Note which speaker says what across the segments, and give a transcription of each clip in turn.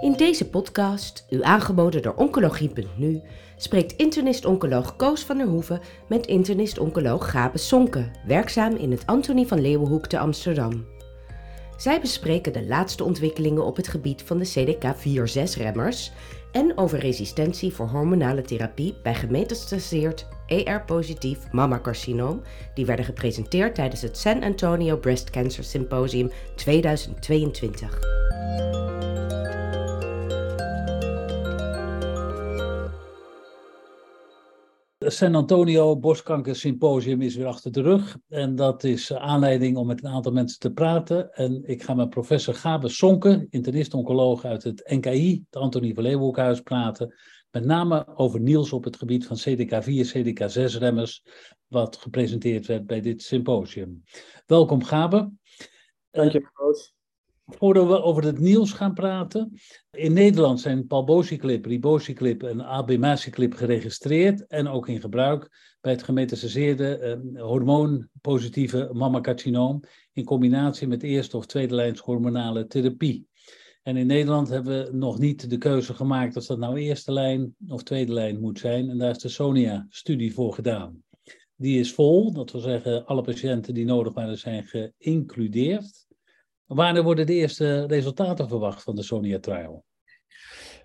Speaker 1: In deze podcast, u aangeboden door Oncologie.nu, spreekt internist-oncoloog Koos van der Hoeven met internist-oncoloog Gabe Sonke, werkzaam in het Antonie van Leeuwenhoek te Amsterdam. Zij bespreken de laatste ontwikkelingen op het gebied van de CDK4-6-remmers en over resistentie voor hormonale therapie bij gemetastaseerd ER-positief mammacarcinoom, die werden gepresenteerd tijdens het San Antonio Breast Cancer Symposium 2022.
Speaker 2: San Antonio Borstkanker Symposium is weer achter de rug. En dat is aanleiding om met een aantal mensen te praten. En ik ga met professor Gabe Sonke, internist-oncoloog uit het NKI, het Antonie van Leeuwenhoekhuis, praten. Met name over Niels op het gebied van CDK4, CDK6-remmers, wat gepresenteerd werd bij dit symposium. Welkom Gabe.
Speaker 3: Dank je, Roos.
Speaker 2: Voordat we over het nieuws gaan praten. In Nederland zijn palbociclip, ribociclip en abemaciclip geregistreerd en ook in gebruik bij het gemetastaseerde eh, hormoonpositieve mammacarcinoom in combinatie met eerste of tweede lijns hormonale therapie. En in Nederland hebben we nog niet de keuze gemaakt of dat nou eerste lijn of tweede lijn moet zijn. En daar is de SONIA-studie voor gedaan. Die is vol, dat wil zeggen alle patiënten die nodig waren zijn geïncludeerd. Wanneer worden de eerste resultaten verwacht van de Sonia Trial?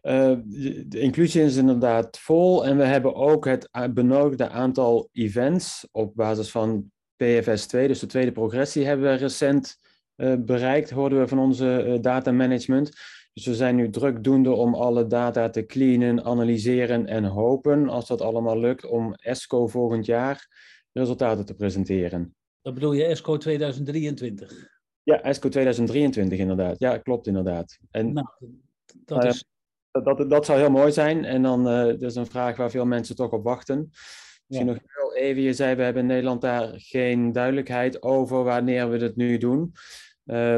Speaker 3: Uh, de inclusie is inderdaad vol en we hebben ook het benodigde aantal events op basis van PFS 2, dus de tweede progressie, hebben we recent uh, bereikt, hoorden we van onze uh, data management. Dus we zijn nu drukdoende om alle data te cleanen, analyseren en hopen, als dat allemaal lukt, om ESCO volgend jaar resultaten te presenteren.
Speaker 2: Dat bedoel je ESCO 2023?
Speaker 3: Ja, ESCO 2023 inderdaad. Ja, klopt inderdaad. En, nou, dat, uh, is... dat, dat, zou heel mooi zijn. En dan, uh, dat is een vraag waar veel mensen toch op wachten. Misschien nog heel even, je zei we hebben in Nederland daar geen duidelijkheid over wanneer we het nu doen. Uh,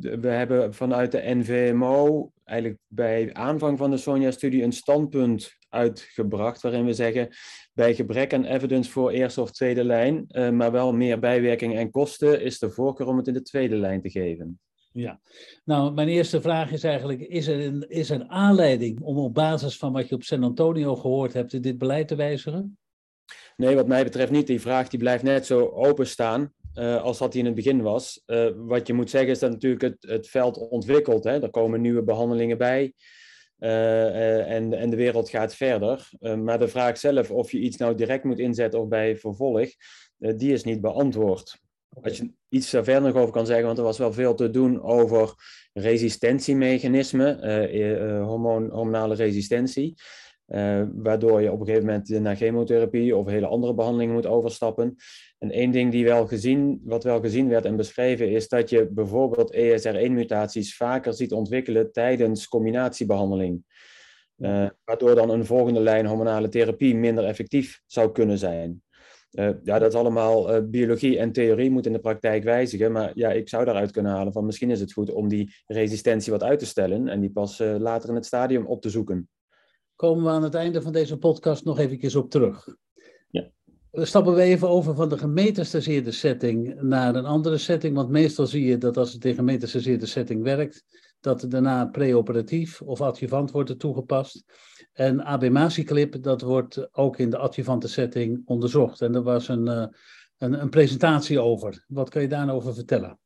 Speaker 3: we hebben vanuit de NVMO eigenlijk bij aanvang van de Sonja-studie een standpunt uitgebracht waarin we zeggen bij gebrek aan evidence voor eerste of tweede lijn, uh, maar wel meer bijwerking en kosten, is de voorkeur om het in de tweede lijn te geven.
Speaker 2: Ja, nou, mijn eerste vraag is eigenlijk: is er, een, is er aanleiding om op basis van wat je op San Antonio gehoord hebt, dit beleid te wijzigen?
Speaker 3: Nee, wat mij betreft niet. Die vraag die blijft net zo openstaan. Uh, als dat die in het begin was. Uh, wat je moet zeggen is dat natuurlijk het, het veld ontwikkelt. Hè? Er komen nieuwe behandelingen bij. Uh, en, en de wereld gaat verder. maar de vraag zelf of je iets nou direct moet inzetten of bij vervolg, die is niet beantwoord. Als je iets daar verder nog over kan zeggen, want er was wel veel te doen over resistentiemechanismen, hormoon, hormonale resistentie. Uh, waardoor je op een gegeven moment naar chemotherapie of hele andere behandelingen moet overstappen. En één ding die wel gezien, wat wel gezien werd en beschreven is dat je bijvoorbeeld ESR1-mutaties vaker ziet ontwikkelen tijdens combinatiebehandeling. Uh, waardoor dan een volgende lijn hormonale therapie minder effectief zou kunnen zijn. Uh, ja, dat is allemaal biologie en theorie moet in de praktijk wijzigen. Maar ja, ik zou daaruit kunnen halen van misschien is het goed om die resistentie wat uit te stellen en die pas later in het stadium op te zoeken
Speaker 2: komen we aan het einde van deze podcast nog even op terug. Ja. Dan stappen we even over van de gemetastaseerde setting naar een andere setting. Want meestal zie je dat als het in gemetastaseerde setting werkt, dat er daarna preoperatief of adjuvant wordt toegepast. En abemaciclip, dat wordt ook in de adjuvante setting onderzocht. En er was een, eh, een, een presentatie over. Wat kan je daarover vertellen?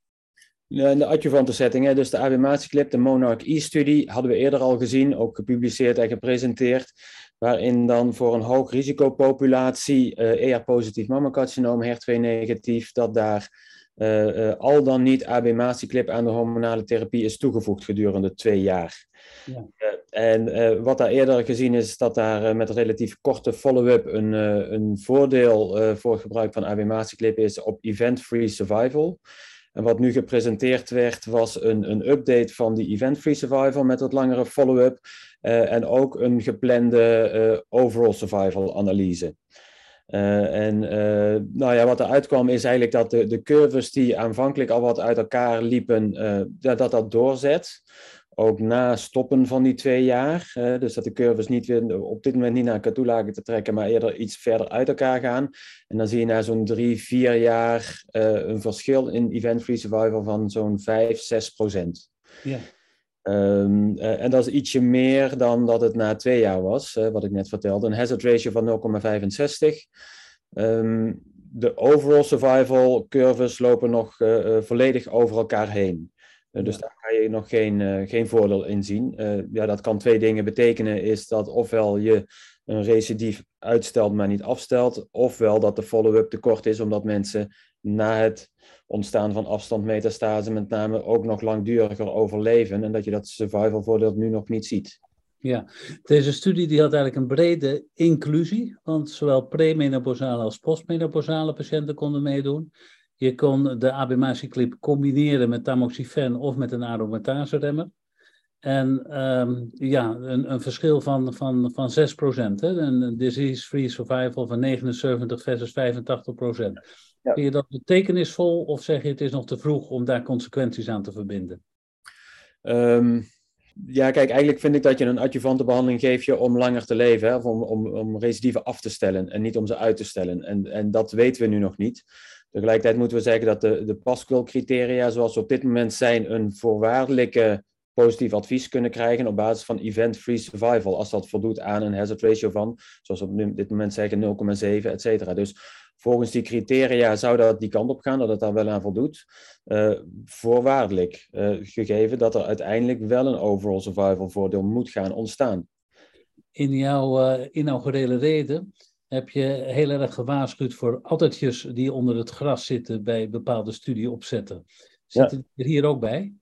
Speaker 3: In de adjuvante setting, hè, dus de ABMATIE-clip, de Monarch E-studie, hadden we eerder al gezien, ook gepubliceerd en gepresenteerd, waarin dan voor een hoog risicopopulatie, uh, ER-positief mammacarcinoom, HER2-negatief, dat daar uh, uh, al dan niet ABMATIE-clip aan de hormonale therapie is toegevoegd gedurende twee jaar. Ja. en wat daar eerder gezien is, dat daar met relatief korte follow-up een, een voordeel voor gebruik van ABMATIE-clip is op event-free survival. En wat nu gepresenteerd werd, was een, een update van die event-free survival met wat langere follow-up. Uh, en ook een geplande uh, overall survival analyse. Uh, en nou ja, wat eruit kwam is eigenlijk dat de, de curves die aanvankelijk al wat uit elkaar liepen, dat dat doorzet ook na stoppen van die twee jaar. dus dat de curves niet weer op dit moment niet naar elkaar toe lagen te trekken, maar eerder iets verder uit elkaar gaan. En dan zie je na zo'n drie, vier jaar uh, een verschil in event-free survival van zo'n 5, 6 procent. Ja. Ehm, en dat is ietsje meer dan dat het na twee jaar was, wat ik net vertelde. Een hazard ratio van 0,65. Um, de overall survival curves lopen nog volledig over elkaar heen. Dus daar ga je nog geen, geen voordeel in zien. ja, dat kan twee dingen betekenen. Is dat ofwel je een recidief uitstelt, maar niet afstelt. Ofwel dat de follow-up te kort is, omdat mensen na het ontstaan van afstandmetastase met name ook nog langduriger overleven. En dat je dat survival voordeel nu nog niet ziet.
Speaker 2: Ja, deze studie die had eigenlijk een brede inclusie, want zowel premenopausale als postmenopausale patiënten konden meedoen. Je kon de abemaciclip combineren met tamoxifen of met een aromatase remmer. En um, ja, een, een, verschil van, van, van 6 procent. Een disease-free survival van 79 versus 85 procent. Ja. Vind je dat betekenisvol of zeg je het is nog te vroeg om daar consequenties aan te verbinden?
Speaker 3: Um, ja, kijk, eigenlijk vind ik dat je een adjuvante behandeling geeft je om langer te leven, hè, of om, om, om recidieven af te stellen en niet om ze uit te stellen. En, en dat weten we nu nog niet. Tegelijkertijd moeten we zeggen dat de, de Pascal-criteria zoals ze op dit moment zijn een voorwaardelijke positief advies kunnen krijgen op basis van event-free survival, als dat voldoet aan een hazard ratio van, zoals we op dit moment zeggen, 0,7, et cetera. Dus volgens die criteria zou dat die kant op gaan, dat het daar wel aan voldoet. Uh, voorwaardelijk, uh, gegeven dat er uiteindelijk wel een overall survival voordeel moet gaan ontstaan.
Speaker 2: In jouw uh, inaugurele reden heb je heel erg gewaarschuwd voor addertjes die onder het gras zitten bij bepaalde studieopzetten. Zitten ja. er hier ook bij?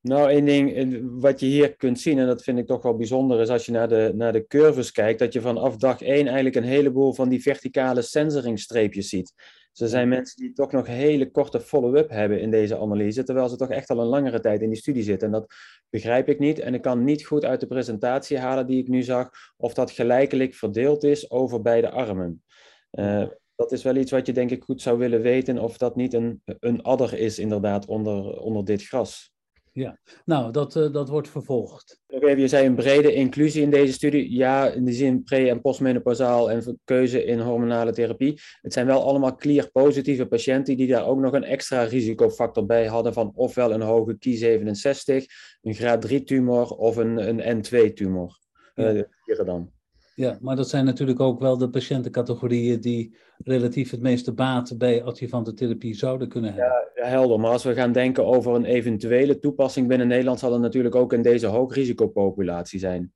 Speaker 3: Nou, één ding wat je hier kunt zien, en dat vind ik toch wel bijzonder, is als je naar de, naar de curves kijkt, dat je vanaf dag één eigenlijk een heleboel van die verticale sensoringstreepjes ziet. Dus er zijn mensen die toch nog hele korte follow-up hebben in deze analyse, terwijl ze toch echt al een langere tijd in die studie zitten. En dat begrijp ik niet. En ik kan niet goed uit de presentatie halen die ik nu zag, of dat gelijkelijk verdeeld is over beide armen. Uh, dat is wel iets wat je denk ik goed zou willen weten, of dat niet een, een adder is inderdaad onder, onder dit gras.
Speaker 2: Ja, nou, dat, uh, dat wordt vervolgd.
Speaker 3: Oké, je zei een brede inclusie in deze studie. Ja, in de zin pre- en postmenopausaal en keuze in hormonale therapie. Het zijn wel allemaal clear-positieve patiënten die daar ook nog een extra risicofactor bij hadden van ofwel een hoge Ki67, een graad 3 tumor of een, een N2 tumor. Ja. Uh, dan.
Speaker 2: Ja, maar dat zijn natuurlijk ook wel de patiëntencategorieën die relatief het meeste baat bij adjuvante therapie zouden kunnen hebben.
Speaker 3: Ja, helder. Maar als we gaan denken over een eventuele toepassing binnen Nederland, zal het natuurlijk ook in deze hoogrisicopopulatie zijn.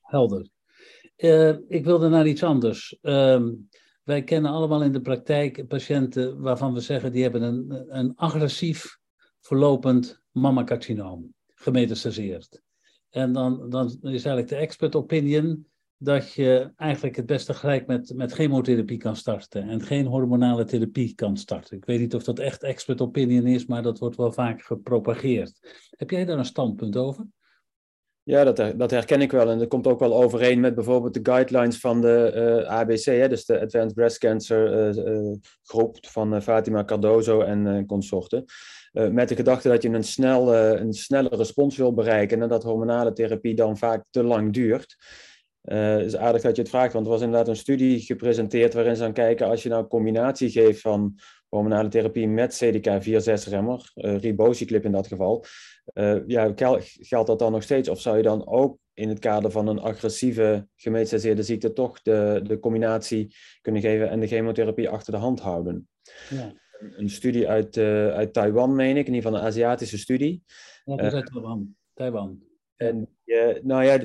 Speaker 2: Helder. Uh, ik wilde naar iets anders. Uh, wij kennen allemaal in de praktijk patiënten waarvan we zeggen die hebben een, een agressief verlopend mammacarcinoom, gemetastaseerd. En dan, dan is eigenlijk de expert opinion dat je eigenlijk het beste gelijk met, met chemotherapie kan starten en geen hormonale therapie kan starten. Ik weet niet of dat echt expert opinion is, maar dat wordt wel vaak gepropageerd. Heb jij daar een standpunt over?
Speaker 3: Ja, dat, dat herken ik wel. En dat komt ook wel overeen met bijvoorbeeld de guidelines van de eh, ABC, hè, dus de Advanced Breast Cancer uh, uh, groep van Fatima Cardozo en consorten. met de gedachte dat je een, snel, een snelle respons wil bereiken en dat hormonale therapie dan vaak te lang duurt. Het uh, is aardig dat je het vraagt, want er was inderdaad een studie gepresenteerd waarin ze aan kijken als je nou een combinatie geeft van hormonale therapie met CDK4-6-remmer, uh, ribociclip in dat geval, uh, ja, geldt dat dan nog steeds? Of zou je dan ook in het kader van een agressieve gemetastaseerde ziekte toch de, de combinatie kunnen geven en de chemotherapie achter de hand houden? Ja. Een studie uit, uit Taiwan, meen ik, in ieder geval een Aziatische studie.
Speaker 2: Ja, dat is uit Taiwan. Taiwan.
Speaker 3: En, nou ja,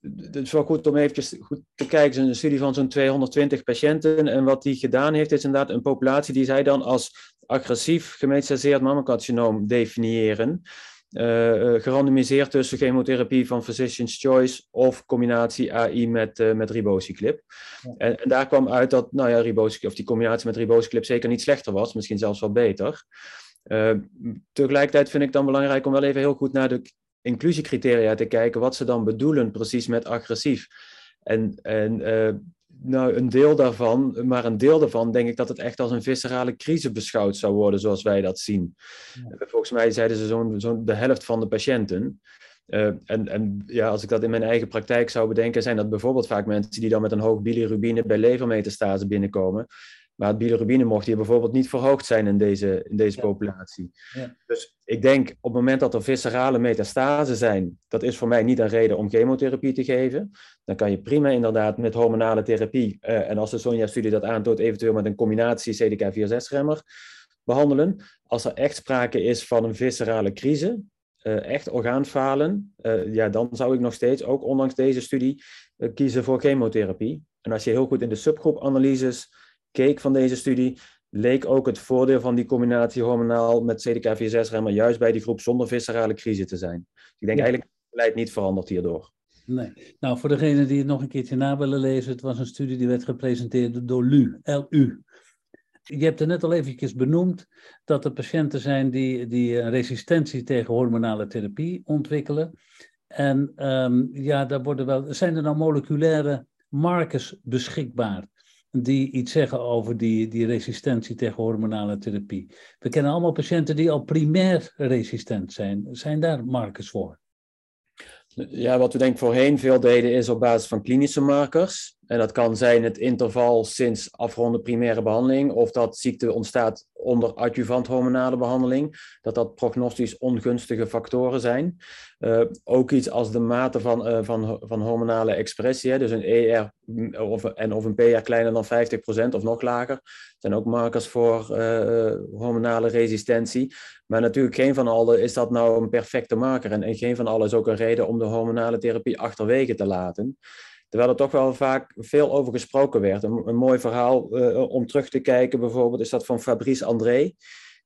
Speaker 3: het is wel goed om even goed te kijken. Het is een studie van zo'n 220 patiënten. En wat die gedaan heeft, is inderdaad een populatie die zij dan als agressief gemetastaseerd mammocarcinoom definiëren. Uh, gerandomiseerd tussen chemotherapie van Physician's Choice of combinatie AI met, uh, met ribociclip. En, en, daar kwam uit dat nou ja, ribociclip, of die combinatie met ribociclip zeker niet slechter was, misschien zelfs wel beter. tegelijkertijd vind ik dan belangrijk om wel even heel goed naar de inclusiecriteria te kijken wat ze dan bedoelen precies met agressief. En, en uh, nou, een deel daarvan, maar een deel daarvan denk ik dat het echt als een viscerale crisis beschouwd zou worden, zoals wij dat zien. Ja. Volgens mij zeiden ze zo'n zo de helft van de patiënten. Uh, en, en ja, als ik dat in mijn eigen praktijk zou bedenken, zijn dat bijvoorbeeld vaak mensen die dan met een hoog bilirubine bij levermetastase binnenkomen. Maar het bilirubine mocht hier bijvoorbeeld niet verhoogd zijn in deze, in deze populatie. Ja. Dus ik denk op het moment dat er viscerale metastase zijn, dat is voor mij niet een reden om chemotherapie te geven. Dan kan je prima inderdaad met hormonale therapie, uh, en als de Sonja-studie dat aantoont, eventueel met een combinatie CDK4-6-remmer behandelen. Als er echt sprake is van een viscerale crisis, uh, echt orgaanfalen, uh, ja, dan zou ik nog steeds, ook ondanks deze studie, kiezen voor chemotherapie. En als je heel goed in de subgroepanalyses keek van deze studie, leek ook het voordeel van die combinatie hormonaal met CDK4-6-remmer juist bij die groep zonder viscerale crisis te zijn. Dus ik denk eigenlijk dat het beleid niet veranderd hierdoor.
Speaker 2: Nee. Nou, voor degenen die het nog een keertje na willen lezen, het was een studie die werd gepresenteerd door LU, LU. Je hebt er net al eventjes benoemd dat er patiënten zijn die, die een resistentie tegen hormonale therapie ontwikkelen. En um, ja, daar worden wel, zijn er nou moleculaire markers beschikbaar die iets zeggen over die, die resistentie tegen hormonale therapie. We kennen allemaal patiënten die al primair resistent zijn. Zijn daar markers voor?
Speaker 3: Ja, wat we denk voorheen veel deden is op basis van klinische markers. En dat kan zijn het interval sinds afronde primaire behandeling, of dat ziekte ontstaat onder adjuvant hormonale behandeling, dat dat prognostisch ongunstige factoren zijn. Uh, ook iets als de mate van, uh, van, van hormonale expressie, hè, dus een ER of, en of een PR kleiner dan 50% of nog lager, zijn ook markers voor uh, hormonale resistentie. Maar natuurlijk geen van alle is dat nou een perfecte marker en, en geen van alle is ook een reden om de hormonale therapie achterwege te laten. Terwijl er toch wel vaak veel over gesproken werd. Een, mooi verhaal uh, om terug te kijken bijvoorbeeld is dat van Fabrice André.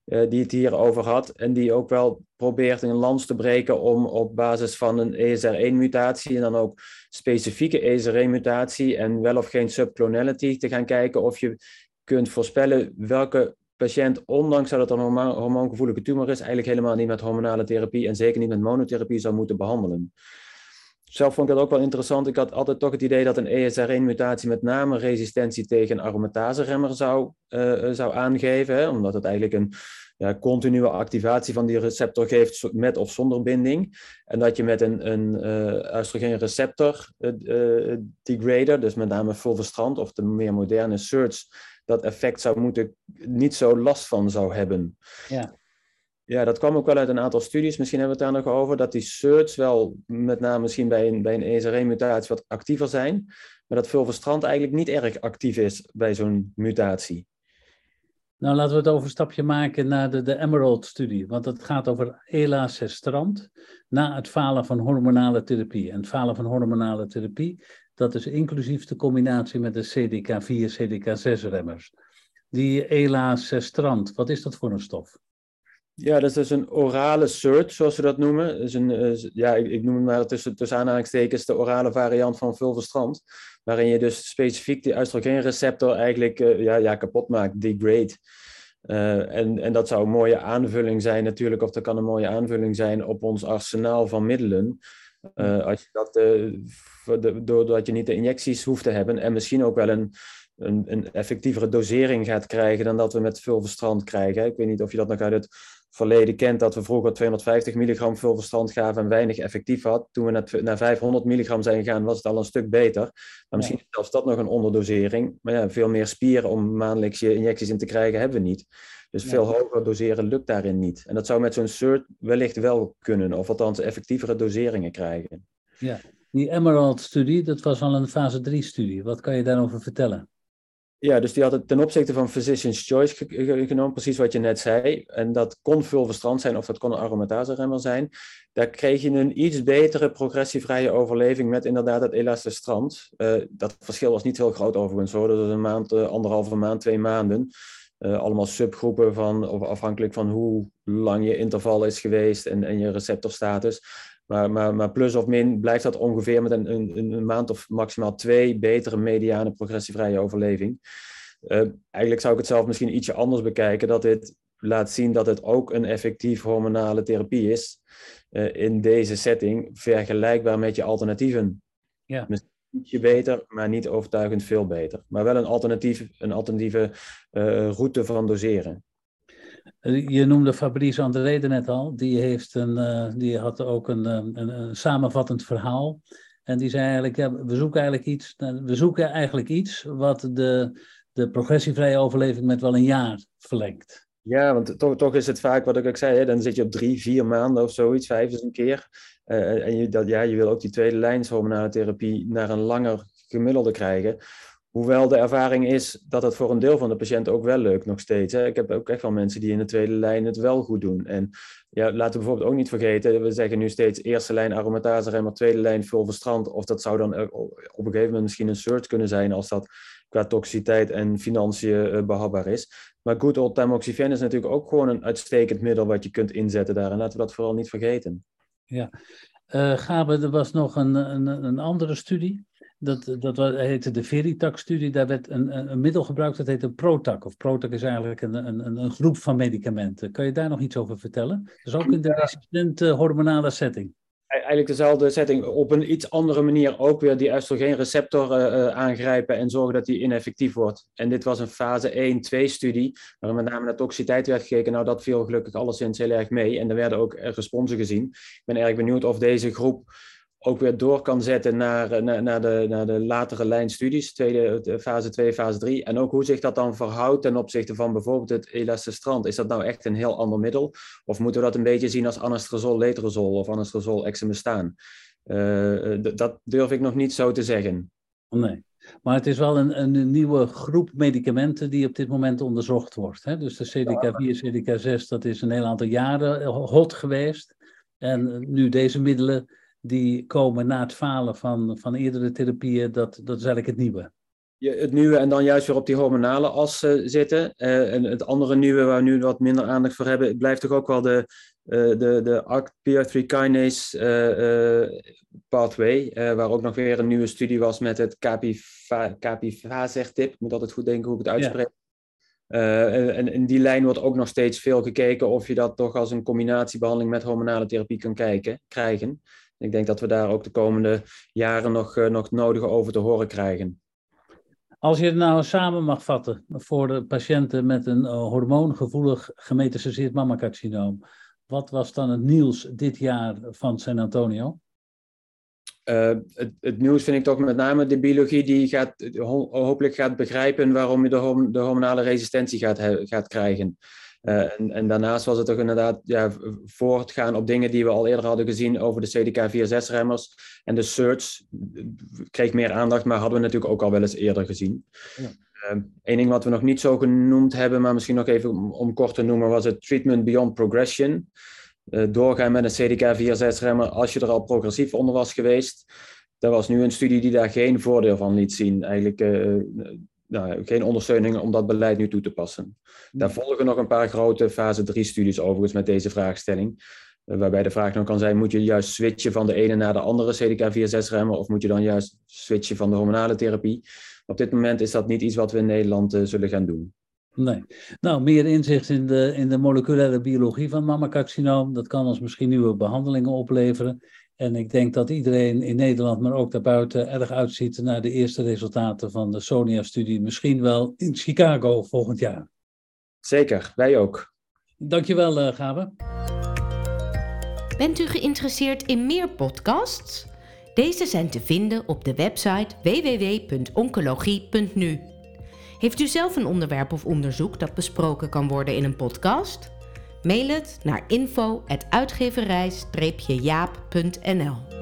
Speaker 3: Uh, die het hierover had. En die ook wel probeert een lans te breken om op basis van een ESR1-mutatie en dan ook specifieke ESR1-mutatie en wel of geen subclonality te gaan kijken of je kunt voorspellen welke patiënt, ondanks dat het een hormoongevoelige tumor is, eigenlijk helemaal niet met hormonale therapie en zeker niet met monotherapie zou moeten behandelen zelf vond ik dat ook wel interessant. Ik had altijd toch het idee dat een ESR1-mutatie met name resistentie tegen een zou, uh, zou aangeven. Omdat het eigenlijk een ja, continue activatie van die receptor geeft met of zonder binding. En dat je met een, een oestrogeenreceptor uh, degrader, dus met name fulvestrant of de meer moderne SERDs, dat effect zou moeten, niet zo last van zou hebben. Ja. Ja, dat kwam ook wel uit een aantal studies. Misschien hebben we het daar nog over. Dat die SERDs wel, met name misschien bij een, bij een ESR1-mutatie, wat actiever zijn. Maar dat fulvestrant eigenlijk niet erg actief is bij zo'n mutatie.
Speaker 2: Nou, laten we het overstapje maken naar de, de Emerald-studie. Want het gaat over elacestrant na het falen van hormonale therapie. En het falen van hormonale therapie, dat is inclusief de combinatie met de CDK4, CDK6-remmers. Die elacestrant, wat is dat voor een stof?
Speaker 3: Ja, dat is dus een orale SERT, zoals ze dat noemen. Dus een, uh, ja, ik, ik, noem het maar tussen, tussen aanhalingstekens de orale variant van fulvestrant. Waarin je dus specifiek die oestrogeenreceptor eigenlijk uh, ja, ja, kapot maakt, degrade. Uh, en, en dat zou een mooie aanvulling zijn natuurlijk, of dat kan een mooie aanvulling zijn op ons arsenaal van middelen. als je dat, doordat je niet de injecties hoeft te hebben en misschien ook wel een, een, een effectievere dosering gaat krijgen dan dat we met fulvestrant krijgen. Ik weet niet of je dat nog uit het verleden kent dat we vroeger 250 milligram verstand gaven en weinig effectief had. Toen we naar, naar 500 milligram zijn gegaan, was het al een stuk beter. Maar misschien is zelfs dat nog een onderdosering. Maar ja, veel meer spieren om maandelijks je injecties in te krijgen hebben we niet. Dus veel hoger doseren lukt daarin niet. En dat zou met zo'n SERT wellicht wel kunnen, of althans effectievere doseringen krijgen.
Speaker 2: Ja, die Emerald-studie, dat was al een fase 3-studie. Wat kan je daarover vertellen?
Speaker 3: Ja, dus die had het ten opzichte van Physician's Choice genomen, precies wat je net zei. En dat kon vulverstrand zijn of dat kon een aromatase-remmer zijn. Daar kreeg je een iets betere progressievrije overleving met inderdaad het elastostrand. Uh, dat verschil was niet heel groot overigens hoor. Dat was een maand, uh, anderhalve maand, twee maanden. Uh, allemaal subgroepen van, of afhankelijk van hoe lang je interval is geweest en, en je receptorstatus. Maar, maar, maar plus of min blijft dat ongeveer met een, een, een maand of maximaal twee betere mediane progressievrije overleving. Uh, eigenlijk zou ik het zelf misschien ietsje anders bekijken, dat dit laat zien dat het ook een effectief hormonale therapie is uh, in deze setting, vergelijkbaar met je alternatieven. Ja. Misschien ietsje beter, maar niet overtuigend veel beter. Maar wel een, alternatief, een alternatieve uh, route van doseren.
Speaker 2: Je noemde Fabrice André net al. Die, heeft een, uh, die had ook een, eh, een, een, samenvattend verhaal. En die zei eigenlijk, we zoeken eigenlijk iets, we zoeken eigenlijk iets wat de, de progressievrije overleving met wel een jaar verlengd.
Speaker 3: Ja, want toch, is het vaak wat ik ook zei, hè, dan zit je op drie, vier maanden of zoiets, vijf dus een keer. En je, dat, ja, je wil ook die tweede lijns hormonale therapie naar een langer gemiddelde krijgen. Hoewel de ervaring is dat het voor een deel van de patiënten ook wel lukt nog steeds. Hè. Ik heb ook echt wel mensen die in de tweede lijn het wel goed doen. En ja, laten we bijvoorbeeld ook niet vergeten, we zeggen nu steeds eerste lijn aromatase maar tweede lijn vulverstrand. Of dat zou dan op een gegeven moment misschien een search kunnen zijn als dat qua toxiciteit en financiën uh, behapbaar is. Maar good old tamoxifen is natuurlijk ook gewoon een uitstekend middel wat je kunt inzetten daar. En laten we dat vooral niet vergeten.
Speaker 2: Ja, uh, Gabe, er was nog een, een, een andere studie. Dat, dat heette de Veritac-studie. Daar werd een, een, middel gebruikt, dat heet een Protac. Of Protac is eigenlijk een, een, een groep van medicamenten. Kan je daar nog iets over vertellen? Dus ook in de resistente hormonale setting
Speaker 3: eigenlijk dezelfde setting, op een iets andere manier ook weer die oestrogeenreceptor uh, aangrijpen en zorgen dat die ineffectief wordt. En dit was een fase 1-2 studie, waar met name naar toxiciteit werd gekeken. Nou, dat viel gelukkig alleszins heel erg mee en er werden ook responsen gezien. Ik ben erg benieuwd of deze groep ook weer door kan zetten naar, eh, naar, naar, de, naar de latere lijnstudies, tweede, fase 2, fase 3. En ook hoe zich dat dan verhoudt ten opzichte van bijvoorbeeld het elastostrand. Is dat nou echt een heel ander middel? Of moeten we dat een beetje zien als anastrozol, letrozol of anastrozol, exemestaan? Uh, dat durf ik nog niet zo te zeggen.
Speaker 2: Nee. Maar het is wel een, een nieuwe groep medicamenten die op dit moment onderzocht wordt. Hè? Dus de CDK4, CDK6, dat is een heel aantal jaren hot geweest. En nu deze middelen die komen na het falen van, van eerdere therapieën, dat, dat is eigenlijk het nieuwe.
Speaker 3: Ja, het nieuwe en dan juist weer op die hormonale as uh, zitten. Uh, en het andere nieuwe waar we nu wat minder aandacht voor hebben, blijft toch ook wel de, uh, de, de ACT-PR3 kinase pathway, waar ook nog weer een nieuwe studie was met het capivasertip. Ik moet altijd goed denken hoe ik het uitspreek. Ja. en in die lijn wordt ook nog steeds veel gekeken of je dat toch als een combinatiebehandeling met hormonale therapie kan kijken, krijgen. Ik denk dat we daar ook de komende jaren nog, uh, nog nodig over te horen krijgen.
Speaker 2: Als je het nou samen mag vatten voor de patiënten met een uh, hormoongevoelig gemetastaseerd mammacarcinoom, wat was dan het nieuws dit jaar van San Antonio?
Speaker 3: Uh, het, het, nieuws vind ik toch met name de biologie die gaat, ho hopelijk gaat begrijpen waarom je de, horm de hormonale resistentie gaat, gaat krijgen. Uh, en, en, daarnaast was het toch inderdaad ja, voortgaan op dingen die we al eerder hadden gezien over de CDK4-6-remmers. En de search kreeg meer aandacht, maar hadden we natuurlijk ook al wel eens eerder gezien. Ja. Eén ehm, ding wat we nog niet zo genoemd hebben, maar misschien nog even om, om kort te noemen, was het treatment beyond progression. Uh, doorgaan met een CDK4-6-remmer als je er al progressief onder was geweest. Er was nu een studie die daar geen voordeel van liet zien. Eigenlijk uh, nou, geen ondersteuning om dat beleid nu toe te passen. Daar volgen nog een paar grote fase 3 studies overigens met deze vraagstelling. Eh, waarbij de vraag dan kan zijn, moet je juist switchen van de ene naar de andere CDK4-6-remmer of moet je dan juist switchen van de hormonale therapie? Op dit moment is dat niet iets wat we in Nederland uh, zullen gaan doen.
Speaker 2: Nee. Nou, meer inzicht in de, in de moleculaire biologie van mammacarcinoom, dat kan ons misschien nieuwe behandelingen opleveren. En ik denk dat iedereen in Nederland, maar ook daarbuiten, erg uitziet naar de eerste resultaten van de SONIA-studie. Misschien wel in Chicago volgend jaar.
Speaker 3: Zeker, wij ook.
Speaker 2: Dankjewel, uh, Gabe.
Speaker 1: Bent u geïnteresseerd in meer podcasts? Deze zijn te vinden op de website www.oncologie.nu. Heeft u zelf een onderwerp of onderzoek dat besproken kan worden in een podcast? Mail het naar info.uitgeverij-jaap.nl